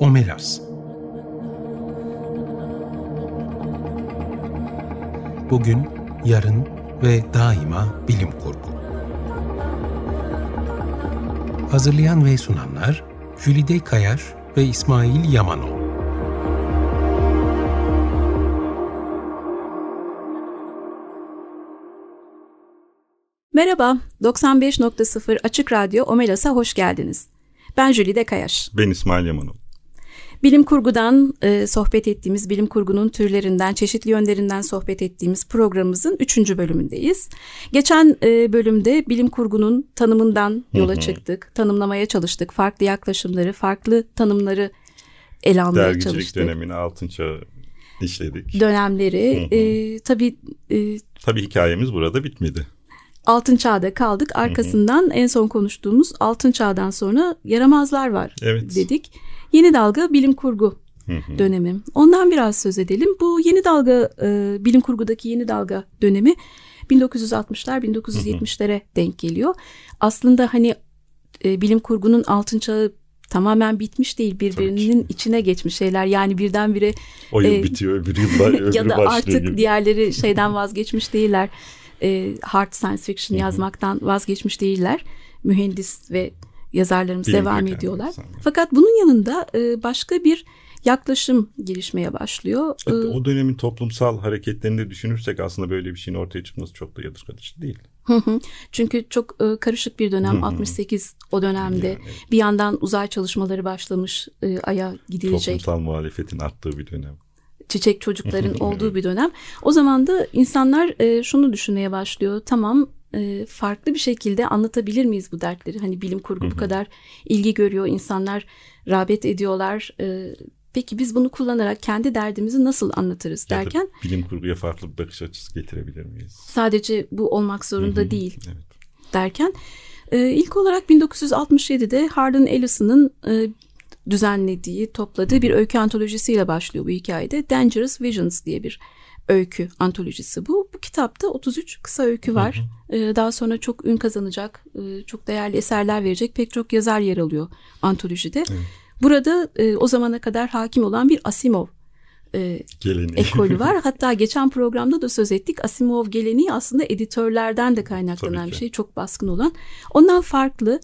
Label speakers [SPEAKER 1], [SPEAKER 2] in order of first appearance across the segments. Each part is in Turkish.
[SPEAKER 1] Omelas Bugün, yarın ve daima bilim kurgu. Hazırlayan ve sunanlar Jülide Kayar ve İsmail Yamanol.
[SPEAKER 2] Merhaba, 95.0 Açık Radyo Omelas'a hoş geldiniz. Ben Jülide Kayaş.
[SPEAKER 3] Ben İsmail Yamanov.
[SPEAKER 2] Bilim kurgudan e, sohbet ettiğimiz, bilim kurgunun türlerinden, çeşitli yönlerinden sohbet ettiğimiz programımızın üçüncü bölümündeyiz. Geçen e, bölümde bilim kurgunun tanımından yola çıktık, tanımlamaya çalıştık. Farklı yaklaşımları, farklı tanımları ele almaya
[SPEAKER 3] Dergicilik
[SPEAKER 2] çalıştık.
[SPEAKER 3] dönemini altın çağı işledik.
[SPEAKER 2] Dönemleri, e, tabii... E,
[SPEAKER 3] Tabii hikayemiz burada bitmedi.
[SPEAKER 2] Altın Çağ'da kaldık. Arkasından en son konuştuğumuz Altın Çağ'dan sonra yaramazlar var
[SPEAKER 3] Evet.
[SPEAKER 2] dedik. Yeni dalga bilim kurgu dönemi. Ondan biraz söz edelim. Bu yeni dalga e, bilim kurgudaki yeni dalga dönemi 1960'lar 1970'lere denk geliyor. Aslında hani e, bilim kurgunun altın çağı tamamen bitmiş değil birbirinin içine geçmiş şeyler. Yani birdenbire
[SPEAKER 3] O yıl
[SPEAKER 2] E,
[SPEAKER 3] bitiyor, öbür yıl öbürü
[SPEAKER 2] ya da artık
[SPEAKER 3] gibi.
[SPEAKER 2] diğerleri şeyden vazgeçmiş değiller. E, hard science fiction yazmaktan vazgeçmiş değiller. Mühendis ve yazarlarımız
[SPEAKER 3] Bilim
[SPEAKER 2] devam
[SPEAKER 3] kökenli
[SPEAKER 2] ediyorlar.
[SPEAKER 3] insanlar.
[SPEAKER 2] Fakat bunun yanında e, başka bir yaklaşım gelişmeye başlıyor. E,
[SPEAKER 3] Evet, o dönemin toplumsal hareketlerini de düşünürsek aslında böyle bir şeyin ortaya çıkması çok da yadırgatıcı değil.
[SPEAKER 2] Çünkü çok e, karışık bir dönem 68 o dönemde
[SPEAKER 3] Yani.
[SPEAKER 2] bir yandan uzay çalışmaları başlamış e, aya gidilecek
[SPEAKER 3] Toplumsal muhalefetin arttığı bir dönem.
[SPEAKER 2] çiçek çocukların olduğu bir dönem. O zaman da insanlar e, şunu düşünmeye başlıyor. Tamam e, farklı bir şekilde anlatabilir miyiz bu dertleri? Hani bilim kurgu bu kadar ilgi görüyor, insanlar rağbet ediyorlar. E, peki biz bunu kullanarak kendi derdimizi nasıl anlatırız
[SPEAKER 3] Ya da
[SPEAKER 2] derken
[SPEAKER 3] bilim kurguya farklı bir bakış açısı getirebilir miyiz?
[SPEAKER 2] sadece bu olmak zorunda değil
[SPEAKER 3] Evet.
[SPEAKER 2] derken e, ilk olarak 1967'de Harlan Ellison'ın e, düzenlediği, topladığı bir öykü antolojisiyle başlıyor bu hikayede. Dangerous Visions diye bir öykü antolojisi bu. Bu kitapta 33 kısa öykü var. E, daha sonra çok ün kazanacak, e, çok değerli eserler verecek pek çok yazar yer alıyor antolojide. Burada e, o zamana kadar hakim olan bir Asimov e,
[SPEAKER 3] Geleneği.
[SPEAKER 2] ekolü var. Hatta geçen programda da söz ettik. Asimov geleneği aslında editörlerden de kaynaklanan bir şey. Çok baskın olan. Ondan farklı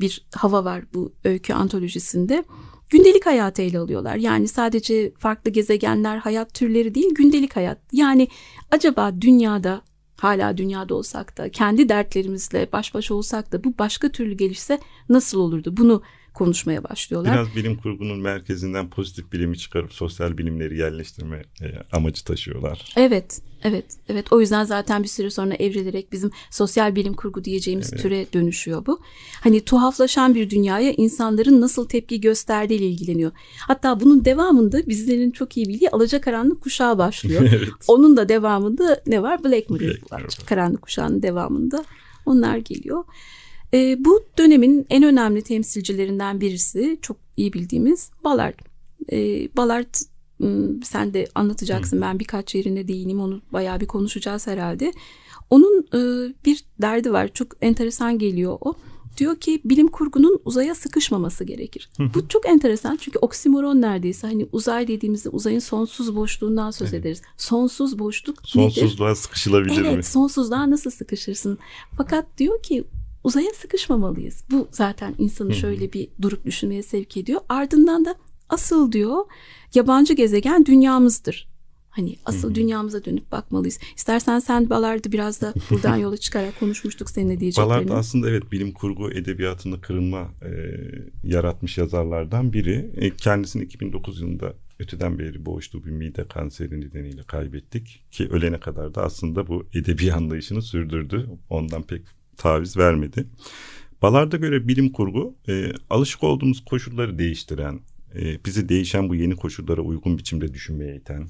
[SPEAKER 2] bir hava var bu öykü antolojisinde. Gündelik hayatı ele alıyorlar. Yani sadece farklı gezegenler, hayat türleri değil, gündelik hayat. Yani acaba dünyada hala dünyada olsak da kendi dertlerimizle baş başa olsak da bu başka türlü gelişse nasıl olurdu? Bunu konuşmaya başlıyorlar.
[SPEAKER 3] Biraz bilim kurgunun merkezinden pozitif bilimi çıkarıp sosyal bilimleri yerleştirme e, amacı taşıyorlar.
[SPEAKER 2] Evet, evet, evet. O yüzden zaten bir süre sonra evrilerek bizim sosyal bilim kurgu diyeceğimiz türe dönüşüyor bu. Hani tuhaflaşan bir dünyaya insanların nasıl tepki gösterdiğiyle ilgileniyor. Hatta bunun devamında bizlerin çok iyi bildiği Alacakaranlık kuşağı başlıyor.
[SPEAKER 3] Evet.
[SPEAKER 2] Onun da devamında ne var? Black Mirror
[SPEAKER 3] Black
[SPEAKER 2] var.
[SPEAKER 3] Mirror.
[SPEAKER 2] Karanlık kuşağının devamında onlar geliyor. Ee, bu dönemin en önemli temsilcilerinden birisi çok iyi bildiğimiz Ballard. Ee, Ballard sen de anlatacaksın ben birkaç yerine değineyim onu bayağı bir konuşacağız herhalde. Onun e, bir derdi var çok enteresan geliyor o. Diyor ki bilim kurgunun uzaya sıkışmaması gerekir. Bu çok enteresan çünkü oksimoron neredeyse hani uzay dediğimizde uzayın sonsuz boşluğundan söz ederiz. Sonsuz boşluk nedir?
[SPEAKER 3] Sonsuzluğa sıkışılabilir
[SPEAKER 2] Evet
[SPEAKER 3] mi?
[SPEAKER 2] sonsuzluğa nasıl sıkışırsın? Fakat diyor ki uzaya sıkışmamalıyız. Bu zaten insanı şöyle bir durup düşünmeye sevk ediyor. Ardından da asıl diyor yabancı gezegen dünyamızdır. Hani asıl dünyamıza dönüp bakmalıyız. İstersen sen Balardı biraz da buradan yola çıkarak konuşmuştuk seninle diyeceklerini.
[SPEAKER 3] Ballard aslında evet bilim kurgu edebiyatında kırılma e, yaratmış yazarlardan biri. E, kendisini 2009 yılında öteden beri boğuştuğu bir mide kanseri nedeniyle kaybettik. Ki ölene kadar da aslında bu edebi anlayışını sürdürdü. Ondan pek taviz vermedi. Ballard'a göre bilim kurgu e, alışık olduğumuz koşulları değiştiren, e, bizi değişen bu yeni koşullara uygun biçimde düşünmeye iten,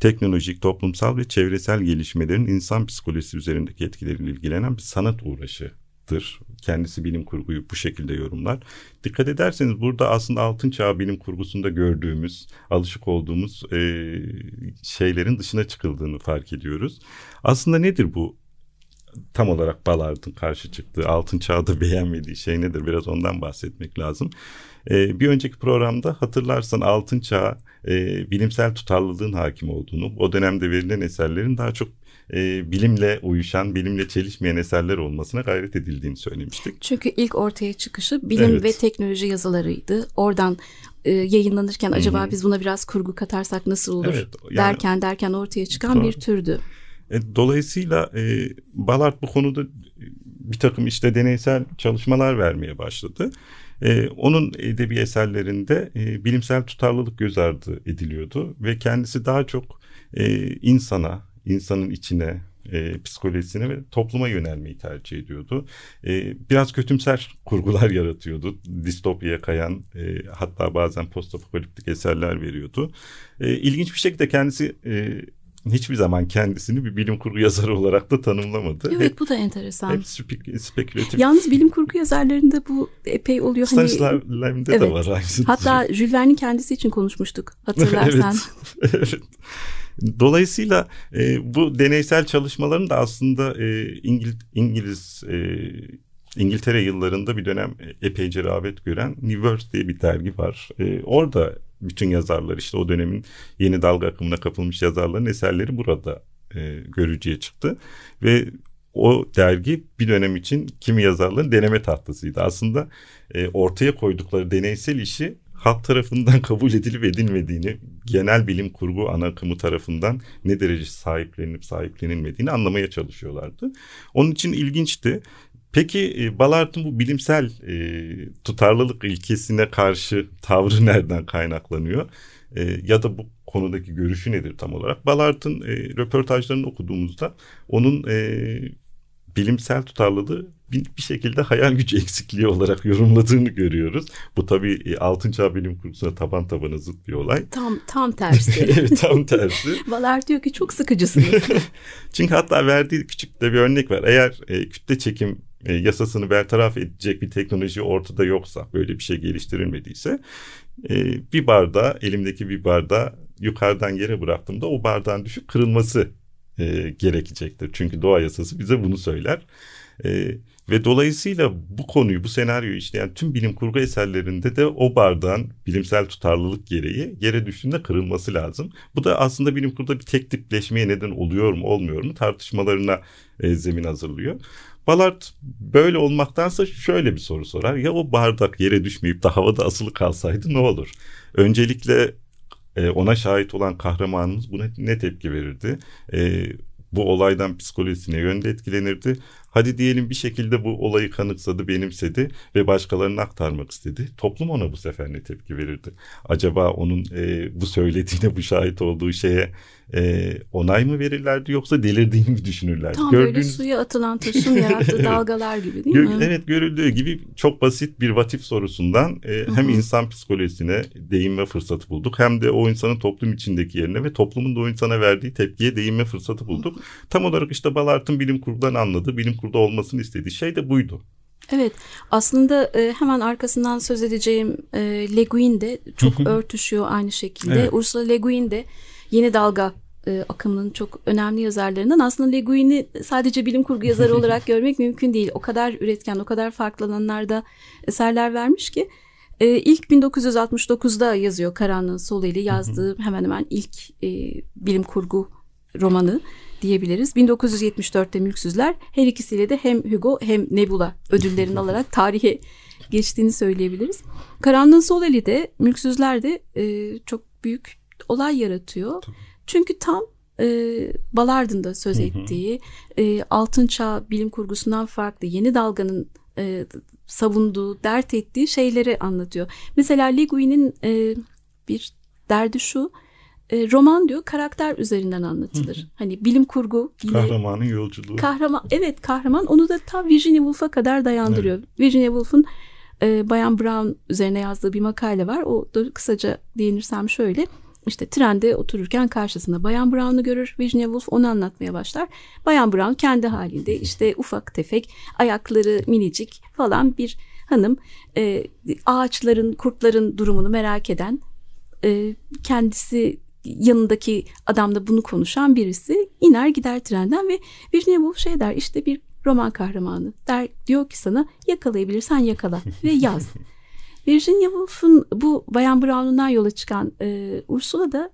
[SPEAKER 3] teknolojik, toplumsal ve çevresel gelişmelerin insan psikolojisi üzerindeki etkileriyle ilgilenen bir sanat uğraşıdır. Kendisi bilim kurguyu bu şekilde yorumlar. Dikkat ederseniz burada aslında altın çağ bilim kurgusunda gördüğümüz, alışık olduğumuz e, şeylerin dışına çıkıldığını fark ediyoruz. Aslında nedir bu tam olarak Ballard'ın karşı çıktığı altın çağda beğenmediği şey nedir biraz ondan bahsetmek lazım. E, bir önceki programda hatırlarsan altın çağ e, bilimsel tutarlılığın hakim olduğunu o dönemde verilen eserlerin daha çok e, bilimle uyuşan, bilimle çelişmeyen eserler olmasına gayret edildiğini söylemiştik.
[SPEAKER 2] Çünkü ilk ortaya çıkışı bilim evet. ve teknoloji yazılarıydı. Oradan e, yayınlanırken acaba Hı-hı. biz buna biraz kurgu katarsak nasıl olur evet, yani, derken derken ortaya çıkan doğru. bir türdü.
[SPEAKER 3] E, dolayısıyla e, Ballard bu konuda bir takım işte deneysel çalışmalar vermeye başladı. E, onun edebi eserlerinde e, bilimsel tutarlılık göz ardı ediliyordu ve kendisi daha çok e, insana, insanın içine, e, psikolojisine ve topluma yönelmeyi tercih ediyordu. E, biraz kötümser kurgular yaratıyordu. Distopyaya kayan e, hatta bazen postapokaliptik eserler veriyordu. E, ilginç bir şekilde kendisi e, hiçbir zaman kendisini bir bilim kurgu yazarı olarak da tanımlamadı.
[SPEAKER 2] Evet hep, bu da enteresan.
[SPEAKER 3] Hep spek, spekülatif.
[SPEAKER 2] Yalnız bilim kurgu yazarlarında bu epey oluyor.
[SPEAKER 3] Stanislav hani, Lem'de evet. de var aynısı.
[SPEAKER 2] Hatta Jules Verne'in kendisi için konuşmuştuk hatırlarsan.
[SPEAKER 3] evet. evet. Dolayısıyla e, bu deneysel çalışmaların da aslında e, İngil, İngiliz e, İngiltere yıllarında bir dönem epeyce rağbet gören New World diye bir dergi var. E, orada bütün yazarlar işte o dönemin yeni dalga akımına kapılmış yazarların eserleri burada e, görücüye çıktı. Ve o dergi bir dönem için kimi yazarların deneme tahtasıydı. Aslında e, ortaya koydukları deneysel işi halk tarafından kabul edilip edilmediğini, genel bilim kurgu ana akımı tarafından ne derece sahiplenip sahiplenilmediğini anlamaya çalışıyorlardı. Onun için ilginçti. Peki e, Ballard'ın bu bilimsel e, tutarlılık ilkesine karşı tavrı nereden kaynaklanıyor? E, ya da bu konudaki görüşü nedir tam olarak? Ballard'ın e, röportajlarını okuduğumuzda onun e, bilimsel tutarlılığı bir, bir şekilde hayal gücü eksikliği olarak yorumladığını görüyoruz. Bu tabii e, altın çağ bilim kurgusuna taban tabana zıt bir olay.
[SPEAKER 2] Tam tam tersi.
[SPEAKER 3] evet tam tersi.
[SPEAKER 2] Valar diyor ki çok sıkıcısınız.
[SPEAKER 3] Çünkü hatta verdiği küçük de bir örnek var. Eğer e, kütle çekim e, yasasını bertaraf edecek bir teknoloji ortada yoksa, böyle bir şey geliştirilmediyse e, bir bardağı, elimdeki bir bardağı yukarıdan yere bıraktığımda o bardağın düşüp kırılması e, gerekecektir. Çünkü doğa yasası bize bunu söyler. Ve dolayısıyla bu konuyu, bu senaryoyu işleyen tüm bilim kurgu eserlerinde de o bardağın bilimsel tutarlılık gereği yere düştüğünde kırılması lazım. Bu da aslında bilim kurguda bir tek tipleşmeye neden oluyor mu, olmuyor mu tartışmalarına zemin hazırlıyor. Ballard böyle olmaktansa şöyle bir soru sorar. Ya o bardak yere düşmeyip de havada asılı kalsaydı ne olur? Öncelikle e, ona şahit olan kahramanımız buna ne tepki verirdi? E, bu olaydan psikolojisine yönde etkilenirdi. Hadi diyelim bir şekilde bu olayı kanıksadı, benimsedi ve başkalarına aktarmak istedi. Toplum ona bu sefer ne tepki verirdi? Acaba onun e, bu söylediğine, bu şahit olduğu şeye e, onay mı verirlerdi yoksa delirdiğini mi düşünürlerdi?
[SPEAKER 2] Tam Gördüğünüz... böyle suya atılan taşın yarattığı dalgalar gibi değil mi?
[SPEAKER 3] Evet görüldüğü gibi çok basit bir vatif sorusundan e, hem insan psikolojisine değinme fırsatı bulduk hem de o insanın toplum içindeki yerine ve toplumun da o insana verdiği tepkiye değinme fırsatı bulduk. Tam olarak işte Ballard'ın bilim kurgudan anladığı, bilim kurguda olmasını istediği şey de buydu.
[SPEAKER 2] Evet aslında e, hemen arkasından söz edeceğim e, Le Guin de çok örtüşüyor aynı şekilde. Evet. Ursula Le Guin de yeni dalga e, akımının çok önemli yazarlarından. Aslında Le Guin'i sadece bilim kurgu yazarı olarak görmek mümkün değil. O kadar üretken, o kadar farklı alanlarda eserler vermiş ki. E, ilk 1969'da yazıyor Karanlığın Solu ile yazdığı hemen hemen ilk e, bilim kurgu romanı diyebiliriz. 1974'te Mülksüzler her ikisiyle de hem Hugo hem Nebula ödüllerini alarak tarihe geçtiğini söyleyebiliriz. Karanlığın Sol Eli de Mülksüzler de e, çok büyük olay yaratıyor. Tabii. Çünkü tam e, Balard'ın da söz ettiği e, altın çağ bilim kurgusundan farklı yeni dalganın e, savunduğu, dert ettiği şeyleri anlatıyor. Mesela Le Guin'in e, bir derdi şu e, roman diyor karakter üzerinden anlatılır. Hı. Hani bilim kurgu.
[SPEAKER 3] Yine, Kahramanın yolculuğu.
[SPEAKER 2] Kahraman evet kahraman onu da ta Virginia Woolf'a kadar dayandırıyor. Evet. Virginia Woolf'un e, Bayan Brown üzerine yazdığı bir makale var. O da kısaca değinirsem şöyle. İşte trende otururken karşısında Bayan Brown'u görür. Virginia Woolf onu anlatmaya başlar. Bayan Brown kendi halinde işte ufak tefek ayakları minicik falan bir hanım e, ağaçların kurtların durumunu merak eden e, kendisi yanındaki adamla bunu konuşan birisi iner gider trenden ve Virginia Woolf şey der işte bir roman kahramanı der diyor ki sana yakalayabilirsen yakala ve yaz. Virginia Woolf'un bu Bayan Brown'undan yola çıkan e, Ursula da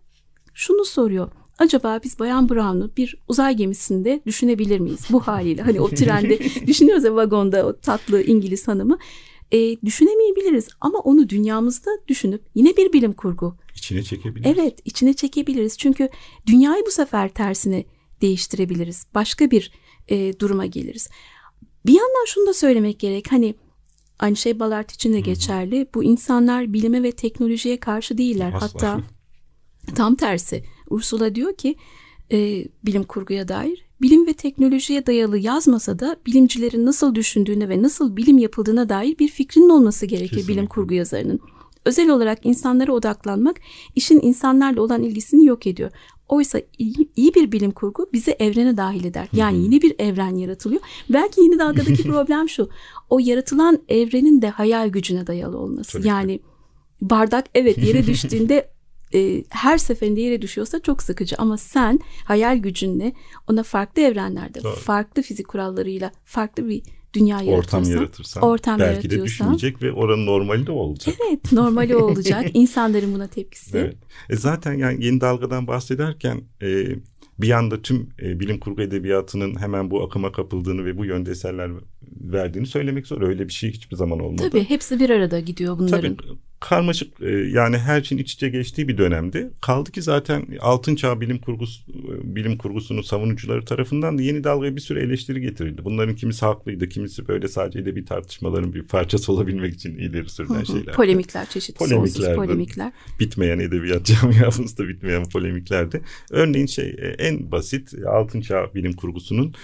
[SPEAKER 2] şunu soruyor. Acaba biz Bayan Brown'u bir uzay gemisinde düşünebilir miyiz bu haliyle? Hani o trende düşünüyoruz ya vagonda o tatlı İngiliz hanımı. E, düşünemeyebiliriz ama onu dünyamızda düşünüp yine bir bilim kurgu.
[SPEAKER 3] İçine çekebiliriz.
[SPEAKER 2] Evet içine çekebiliriz. Çünkü dünyayı bu sefer tersine değiştirebiliriz. Başka bir e, duruma geliriz. Bir yandan şunu da söylemek gerek. Hani aynı şey Ballard için de geçerli. Bu insanlar bilime ve teknolojiye karşı değiller.
[SPEAKER 3] Asla.
[SPEAKER 2] Hatta tam tersi. Ursula diyor ki e, bilim kurguya dair bilim ve teknolojiye dayalı yazmasa da bilimcilerin nasıl düşündüğüne ve nasıl bilim yapıldığına dair bir fikrinin olması gerekir
[SPEAKER 3] Kesinlikle.
[SPEAKER 2] bilim kurgu yazarının. Özel olarak insanlara odaklanmak işin insanlarla olan ilgisini yok ediyor. Oysa iyi, iyi bir bilim kurgu bizi evrene dahil eder. Yani yeni bir evren yaratılıyor. Belki yeni dalgadaki problem şu. O yaratılan evrenin de hayal gücüne dayalı olması.
[SPEAKER 3] Tabii
[SPEAKER 2] yani bardak evet yere düştüğünde e, her seferinde yere düşüyorsa çok sıkıcı ama sen hayal gücünle ona farklı evrenlerde,
[SPEAKER 3] Doğru.
[SPEAKER 2] farklı fizik kurallarıyla farklı bir dünya
[SPEAKER 3] Ortam
[SPEAKER 2] yaratırsan,
[SPEAKER 3] yaratırsan
[SPEAKER 2] ortam
[SPEAKER 3] belki de
[SPEAKER 2] yaratıyorsan-
[SPEAKER 3] düşünecek ve oranın normali de olacak.
[SPEAKER 2] Evet, normali olacak. İnsanların buna tepkisi.
[SPEAKER 3] Evet. E zaten yani yeni dalgadan bahsederken e, bir yanda tüm e, bilim kurgu edebiyatının hemen bu akıma kapıldığını ve bu yönde eserler verdiğini söylemek zor. Öyle bir şey hiçbir zaman olmadı.
[SPEAKER 2] Tabii hepsi bir arada gidiyor bunların.
[SPEAKER 3] Tabii karmaşık e, yani her şeyin iç içe geçtiği bir dönemde kaldı ki zaten altın çağ bilim kurgusu e, bilim kurgusunun savunucuları tarafından da yeni dalgaya bir sürü eleştiri getirildi. Bunların kimisi haklıydı, kimisi böyle sadece de bir tartışmaların bir parçası olabilmek için ileri sürülen şeyler.
[SPEAKER 2] Polemikler çeşitli
[SPEAKER 3] Polemikler
[SPEAKER 2] polemikler.
[SPEAKER 3] bitmeyen edebiyat camiamızda bitmeyen polemiklerdi. Örneğin şey e, en basit altın çağ bilim kurgusunun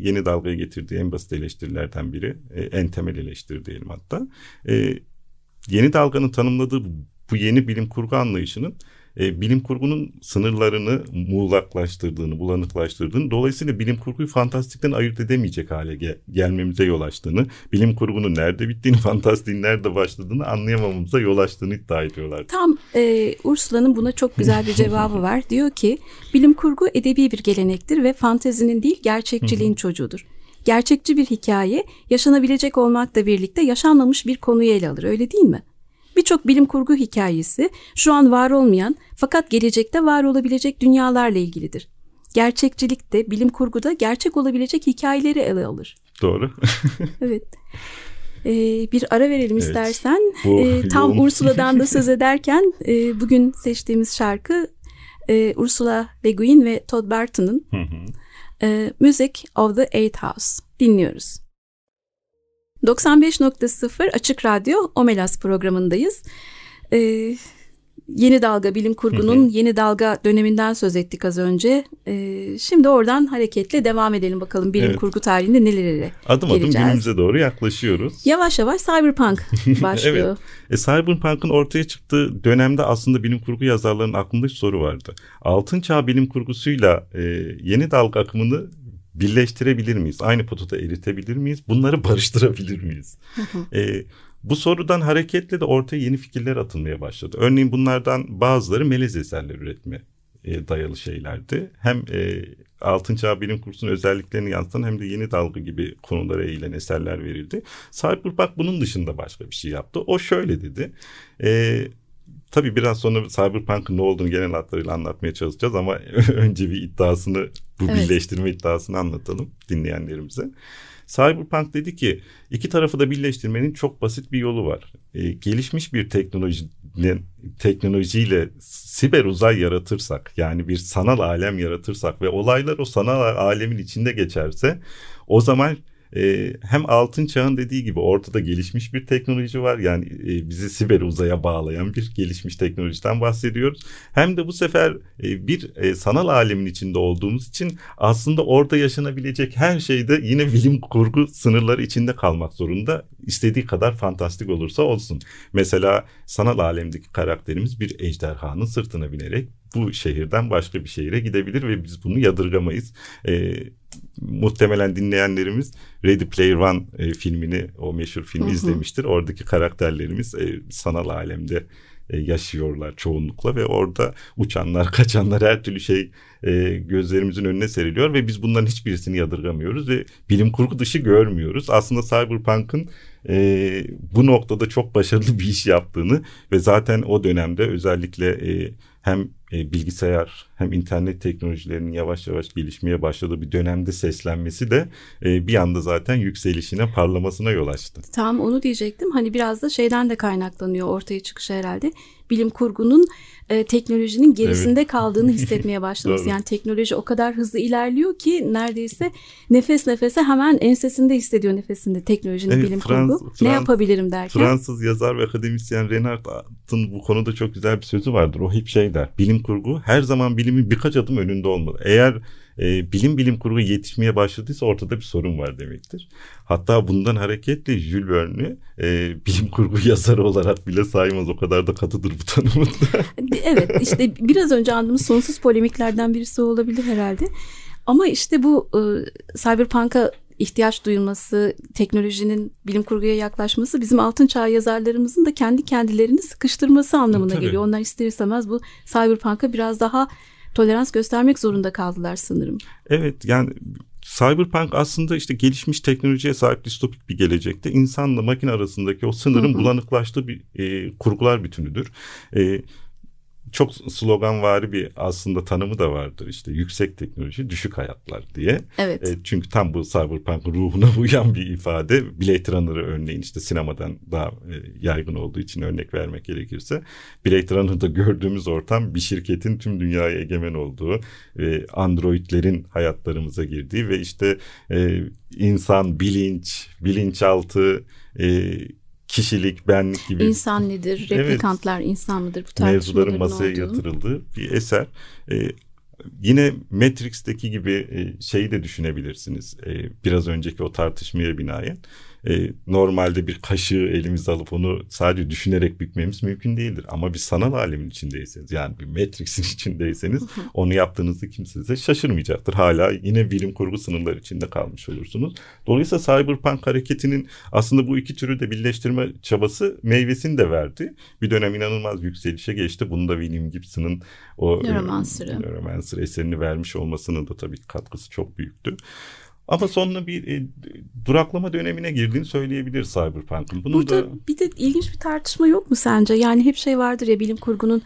[SPEAKER 3] yeni dalgaya getirdiği en basit eleştirilerden biri. E, en temel eleştiri diyelim hatta. E, yeni dalganın tanımladığı bu yeni bilim kurgu anlayışının e, bilim kurgunun sınırlarını muğlaklaştırdığını, bulanıklaştırdığını, dolayısıyla bilim kurguyu fantastikten ayırt edemeyecek hale gel- gelmemize yol açtığını, bilim kurgunun nerede bittiğini, fantastiğin nerede başladığını anlayamamamıza yol açtığını iddia ediyorlar.
[SPEAKER 2] Tam e, Ursula'nın buna çok güzel bir cevabı var. Diyor ki bilim kurgu edebi bir gelenektir ve fantezinin değil gerçekçiliğin çocuğudur. Gerçekçi bir hikaye yaşanabilecek olmakla birlikte yaşanmamış bir konuyu ele alır öyle değil mi? Birçok bilim kurgu hikayesi şu an var olmayan fakat gelecekte var olabilecek dünyalarla ilgilidir. Gerçekçilik de bilim kurguda gerçek olabilecek hikayeleri ele alır.
[SPEAKER 3] Doğru.
[SPEAKER 2] Evet. Ee, bir ara verelim
[SPEAKER 3] Evet.
[SPEAKER 2] istersen.
[SPEAKER 3] Bu
[SPEAKER 2] Ee, tam
[SPEAKER 3] yoğun-
[SPEAKER 2] Ursula'dan da söz ederken e, bugün seçtiğimiz şarkı e, Ursula Le Guin ve Todd Barton'ın
[SPEAKER 3] Hı hı.
[SPEAKER 2] E, Music of the Eighth House dinliyoruz. 95.0 Açık Radyo Omelas programındayız. Ee, yeni dalga bilim kurgunun yeni dalga döneminden söz ettik az önce. Ee, şimdi oradan hareketle devam edelim bakalım bilim
[SPEAKER 3] Evet.
[SPEAKER 2] kurgu tarihinde nelere
[SPEAKER 3] Adım adım
[SPEAKER 2] geleceğiz.
[SPEAKER 3] günümüze doğru yaklaşıyoruz.
[SPEAKER 2] Yavaş yavaş cyberpunk başlıyor.
[SPEAKER 3] E, Cyberpunk'ın ortaya çıktığı dönemde aslında bilim kurgu yazarlarının aklında bir soru vardı. Altın çağ bilim kurgusuyla e, yeni dalga akımını birleştirebilir miyiz? Aynı potada eritebilir miyiz? Bunları barıştırabilir miyiz? E, bu sorudan hareketle de ortaya yeni fikirler atılmaya başladı. Örneğin bunlardan bazıları melez eserler üretme e, dayalı şeylerdi. Hem e, altın çağ bilim kursunun özelliklerini yansıtan hem de yeni dalga gibi konulara eğilen eserler verildi. Cyberpunk bunun dışında başka bir şey yaptı. O şöyle dedi. E, tabii biraz sonra Cyberpunk'ın ne olduğunu genel hatlarıyla anlatmaya çalışacağız ama önce bir iddiasını bu
[SPEAKER 2] Evet.
[SPEAKER 3] birleştirme iddiasını anlatalım dinleyenlerimize. Cyberpunk dedi ki iki tarafı da birleştirmenin çok basit bir yolu var. Ee, gelişmiş bir teknolojinin teknolojiyle siber uzay yaratırsak yani bir sanal alem yaratırsak ve olaylar o sanal alemin içinde geçerse o zaman e, hem altın çağın dediği gibi ortada gelişmiş bir teknoloji var. Yani e, bizi siber uzaya bağlayan bir gelişmiş teknolojiden bahsediyoruz. Hem de bu sefer e, bir e, sanal alemin içinde olduğumuz için aslında orada yaşanabilecek her şeyde yine bilim kurgu sınırları içinde kalmak zorunda. İstediği kadar fantastik olursa olsun. Mesela sanal alemdeki karakterimiz bir ejderhanın sırtına binerek bu şehirden başka bir şehire gidebilir ve biz bunu yadırgamayız. E, muhtemelen dinleyenlerimiz Ready Player One e, filmini, o meşhur filmi
[SPEAKER 2] Hı hı.
[SPEAKER 3] izlemiştir. Oradaki karakterlerimiz e, sanal alemde e, yaşıyorlar çoğunlukla ve orada uçanlar, kaçanlar her türlü şey e, gözlerimizin önüne seriliyor ve biz bunların hiçbirisini yadırgamıyoruz ve bilim kurgu dışı görmüyoruz. Aslında Cyberpunk'ın e, bu noktada çok başarılı bir iş yaptığını ve zaten o dönemde özellikle e, hem e, bilgisayar hem internet teknolojilerinin yavaş yavaş gelişmeye başladığı bir dönemde seslenmesi de e, bir anda zaten yükselişine, parlamasına yol açtı.
[SPEAKER 2] Tam onu diyecektim. Hani biraz da şeyden de kaynaklanıyor ortaya çıkışı herhalde. Bilim kurgunun e, teknolojinin gerisinde evet. kaldığını hissetmeye başlaması. yani teknoloji o kadar hızlı ilerliyor ki neredeyse nefes nefese hemen ensesinde hissediyor nefesinde teknolojinin evet, bilim Frans, kurgu. Frans, ne yapabilirim derken.
[SPEAKER 3] Fransız yazar ve akademisyen Renard'ın bu konuda çok güzel bir sözü vardır. O hep şey der. Bilim kurgu her zaman bilimin birkaç adım önünde olmalı. Eğer e, bilim bilim kurgu yetişmeye başladıysa ortada bir sorun var demektir. Hatta bundan hareketle Jules Verne'i e, bilim kurgu yazarı olarak bile saymaz. O kadar da katıdır bu tanımında.
[SPEAKER 2] evet işte biraz önce andığımız sonsuz polemiklerden birisi olabilir herhalde. Ama işte bu e, Cyberpunk'a ihtiyaç duyulması, teknolojinin bilim kurguya yaklaşması bizim altın çağ yazarlarımızın da kendi kendilerini sıkıştırması anlamına Tabii. geliyor. Onlar ister istemez bu Cyberpunk'a biraz daha tolerans göstermek zorunda kaldılar sanırım.
[SPEAKER 3] Evet yani Cyberpunk aslında işte gelişmiş teknolojiye sahip distopik bir gelecekte insanla makine arasındaki o sınırın bulanıklaştığı bir e, kurgular bütünüdür. E, çok sloganvari bir aslında tanımı da vardır işte yüksek teknoloji düşük hayatlar diye.
[SPEAKER 2] Evet. E,
[SPEAKER 3] çünkü tam bu cyberpunk ruhuna uyan bir ifade. Blade Runner'ı örneğin işte sinemadan daha e, yaygın olduğu için örnek vermek gerekirse. Blade Runner'da gördüğümüz ortam bir şirketin tüm dünyaya egemen olduğu, e, androidlerin hayatlarımıza girdiği ve işte e, insan bilinç, bilinçaltı, e, kişilik, benlik gibi.
[SPEAKER 2] İnsan nedir, replikantlar evet, insan mıdır bu
[SPEAKER 3] Mevzuların masaya olduğu. yatırıldığı bir eser. Ee, yine Matrix'teki gibi e, şeyi de düşünebilirsiniz. E, biraz önceki o tartışmaya binaen e, normalde bir kaşığı elimize alıp onu sadece düşünerek bükmemiz mümkün değildir. Ama bir sanal alemin içindeyseniz yani bir Matrix'in içindeyseniz onu yaptığınızda kimse size şaşırmayacaktır. Hala yine bilim kurgu sınırları içinde kalmış olursunuz. Dolayısıyla Cyberpunk hareketinin aslında bu iki türü de birleştirme çabası meyvesini de verdi. Bir dönem inanılmaz yükselişe geçti. Bunda William Gibson'ın o
[SPEAKER 2] Neuromancer'ı.
[SPEAKER 3] Neuromancer eserini vermiş olmasının da tabii katkısı çok büyüktü. Ama sonra bir e, duraklama dönemine girdiğini söyleyebilir Cyberpunk'ın.
[SPEAKER 2] Bunun Burada da... bir de ilginç bir tartışma yok mu sence? Yani hep şey vardır ya bilim kurgunun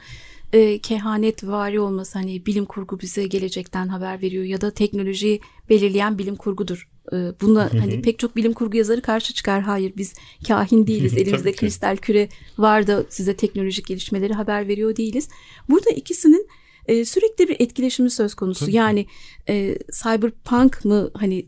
[SPEAKER 2] e, kehanet vari olması hani bilim kurgu bize gelecekten haber veriyor ya da teknolojiyi belirleyen bilim kurgudur. E, buna hani pek çok bilim kurgu yazarı karşı çıkar. Hayır biz kahin değiliz. Elimizde kristal küre var da size teknolojik gelişmeleri haber veriyor değiliz. Burada ikisinin e, sürekli bir etkileşimi söz konusu. Tabii. Yani e, cyberpunk mı hani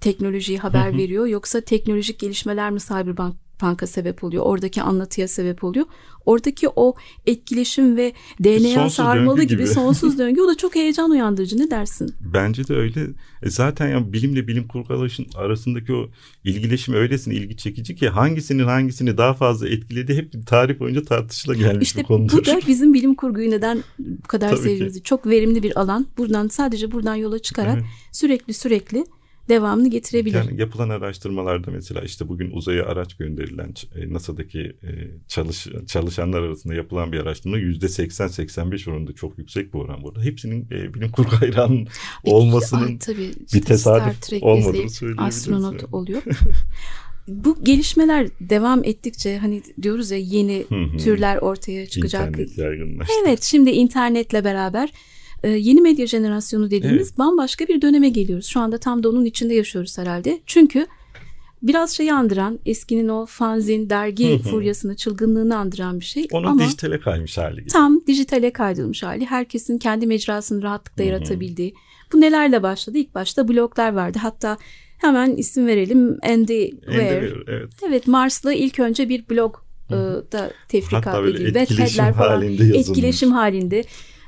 [SPEAKER 2] teknolojiyi haber veriyor yoksa teknolojik gelişmeler mi cyberpunk punk'a sebep oluyor. Oradaki anlatıya sebep oluyor. Oradaki o etkileşim ve DNA sonsuz sarmalı gibi. gibi sonsuz döngü o da çok heyecan uyandırıcı. Ne dersin?
[SPEAKER 3] Bence de öyle. E zaten ya bilimle bilim kurgu arasındaki o ilgileşim öylesine ilgi çekici ki hangisinin hangisini daha fazla etkiledi hep tarih boyunca tartışıla gelmiş
[SPEAKER 2] işte
[SPEAKER 3] bir konudur.
[SPEAKER 2] Bu da bizim bilim kurguyu neden bu kadar sevdiğimizi. Çok verimli bir alan. Buradan sadece buradan yola çıkarak evet. sürekli sürekli devamını getirebilir.
[SPEAKER 3] Yani yapılan araştırmalarda mesela işte bugün uzaya araç gönderilen e, NASA'daki e, çalış, çalışanlar arasında yapılan bir araştırma yüzde 80-85 oranında çok yüksek bir oran burada. Hepsinin e, bilim kurgu hayran olmasının Ay, tabii, işte bir tesadüf olmadığını söyleyebiliriz.
[SPEAKER 2] Astronot yani. oluyor. bu gelişmeler devam ettikçe hani diyoruz ya yeni türler ortaya çıkacak.
[SPEAKER 3] İnternet yaygınlaştı.
[SPEAKER 2] Evet şimdi internetle beraber e, yeni medya jenerasyonu dediğimiz evet. bambaşka bir döneme geliyoruz. Şu anda tam da onun içinde yaşıyoruz herhalde. Çünkü biraz şeyi andıran eskinin o fanzin, dergi furyasını, çılgınlığını andıran bir şey.
[SPEAKER 3] Onun Ama dijitale kaymış hali. Gibi.
[SPEAKER 2] Tam dijitale kaydılmış hali. Herkesin kendi mecrasını rahatlıkla yaratabildiği. Bu nelerle başladı? İlk başta bloglar vardı. Hatta hemen isim verelim. Andy Weir. Evet. evet Mars'la ilk önce bir blog e, da tefrika edildi.
[SPEAKER 3] Etkileşim halinde yazılmış.
[SPEAKER 2] Etkileşim halinde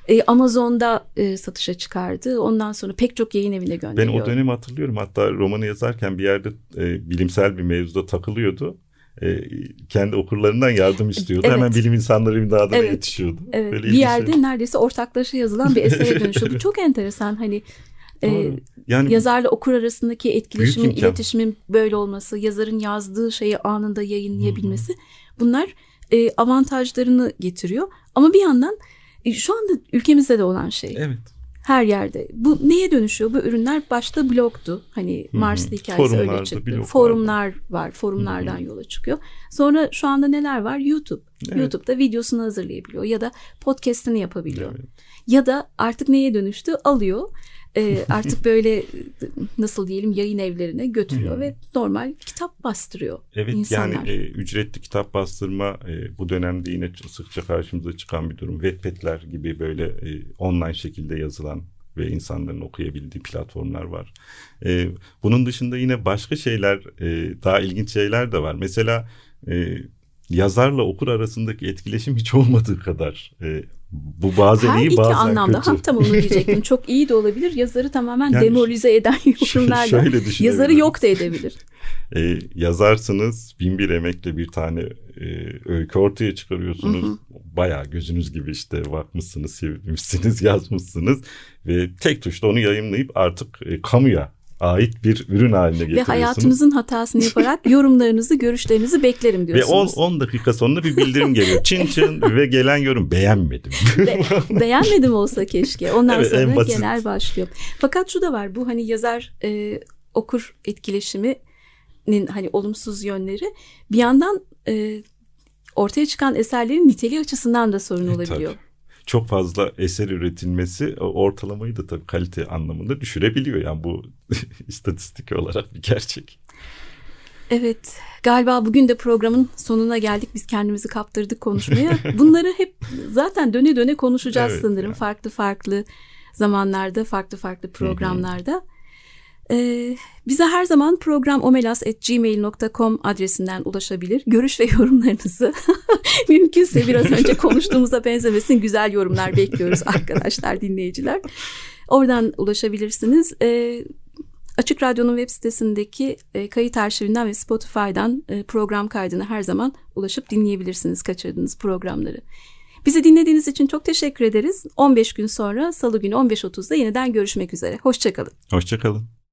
[SPEAKER 2] e, Amazon'da e, satışa çıkardı. Ondan sonra pek çok yayın evine gönderiyor.
[SPEAKER 3] Ben o dönemi hatırlıyorum. Hatta romanı yazarken bir yerde e, bilimsel bir mevzuda takılıyordu. E, kendi okurlarından yardım istiyordu. Evet. Hemen bilim insanları imdadına evet. yetişiyordu.
[SPEAKER 2] Evet. Böyle bir yerde şey. neredeyse ortaklaşa yazılan bir esere dönüşüyordu. çok enteresan hani e, yani yazarla okur arasındaki etkileşimin, iletişimin böyle olması, yazarın yazdığı şeyi anında yayınlayabilmesi. Hı-hı. Bunlar e, avantajlarını getiriyor. Ama bir yandan şu anda ülkemizde de olan şey.
[SPEAKER 3] Evet.
[SPEAKER 2] Her yerde. Bu neye dönüşüyor? Bu ürünler başta blogtu. Hani Mars'lı hikayesi öyle çıktı.
[SPEAKER 3] bloglarda.
[SPEAKER 2] Forumlar var. Forumlardan yola çıkıyor. Sonra şu anda neler var? YouTube.
[SPEAKER 3] Evet.
[SPEAKER 2] YouTube'da videosunu hazırlayabiliyor ya da podcast'ini yapabiliyor.
[SPEAKER 3] Evet.
[SPEAKER 2] Ya da artık neye dönüştü? Alıyor. Ee, artık böyle nasıl diyelim yayın evlerine götürüyor ve normal kitap bastırıyor
[SPEAKER 3] Evet
[SPEAKER 2] insanlar.
[SPEAKER 3] yani e, ücretli kitap bastırma e, bu dönemde yine sıkça karşımıza çıkan bir durum. Wattpad'ler gibi böyle e, online şekilde yazılan ve insanların okuyabildiği platformlar var. E, bunun dışında yine başka şeyler, e, daha ilginç şeyler de var. Mesela e, yazarla okur arasındaki etkileşim hiç olmadığı kadar. E, bu bazen
[SPEAKER 2] Her
[SPEAKER 3] iyi
[SPEAKER 2] iki
[SPEAKER 3] bazen
[SPEAKER 2] anlamda
[SPEAKER 3] kötü.
[SPEAKER 2] tam onu diyecektim. Çok iyi de olabilir. Yazarı tamamen
[SPEAKER 3] Yani
[SPEAKER 2] demoralize eden yorumlarla
[SPEAKER 3] şöyle
[SPEAKER 2] yazarı yok da edebilir.
[SPEAKER 3] E, yazarsınız bin bir emekle bir tane e, öykü ortaya çıkarıyorsunuz. Bayağı gözünüz gibi işte bakmışsınız, sevmişsiniz, yazmışsınız ve tek tuşla onu yayınlayıp artık e, kamuya ait bir ürün haline
[SPEAKER 2] Ve
[SPEAKER 3] getiriyorsunuz.
[SPEAKER 2] hayatınızın hatasını yaparak yorumlarınızı, görüşlerinizi beklerim
[SPEAKER 3] ve
[SPEAKER 2] diyorsunuz.
[SPEAKER 3] 10 dakika sonra bir bildirim geliyor. Çin çin ve gelen yorum beğenmedim.
[SPEAKER 2] Be- beğenmedim olsa keşke. Ondan
[SPEAKER 3] Evet,
[SPEAKER 2] sonra genel başlıyor. Fakat şu da var. Bu hani yazar e, okur etkileşiminin hani olumsuz yönleri bir yandan e, ortaya çıkan eserlerin niteliği açısından da sorun
[SPEAKER 3] E,
[SPEAKER 2] olabiliyor.
[SPEAKER 3] tabii. Çok fazla eser üretilmesi o ortalamayı da tabii kalite anlamında düşürebiliyor. Yani bu istatistik olarak bir gerçek.
[SPEAKER 2] Evet, galiba bugün de programın sonuna geldik. Biz kendimizi kaptırdık konuşmaya. Bunları hep zaten döne döne konuşacağız
[SPEAKER 3] Evet,
[SPEAKER 2] sanırım.
[SPEAKER 3] yani.
[SPEAKER 2] Farklı farklı zamanlarda, farklı farklı programlarda. Ee, bize her zaman programomelas.gmail.com adresinden ulaşabilir. Görüş ve yorumlarınızı mümkünse biraz önce konuştuğumuza benzemesin güzel yorumlar bekliyoruz arkadaşlar, dinleyiciler. Oradan ulaşabilirsiniz. Ee, Açık Radyo'nun web sitesindeki e, kayıt arşivinden ve Spotify'dan e, program kaydına her zaman ulaşıp dinleyebilirsiniz kaçırdığınız programları. Bizi dinlediğiniz için çok teşekkür ederiz. 15 gün sonra Salı günü 15.30'da yeniden görüşmek üzere. Hoşçakalın.
[SPEAKER 3] Hoşçakalın.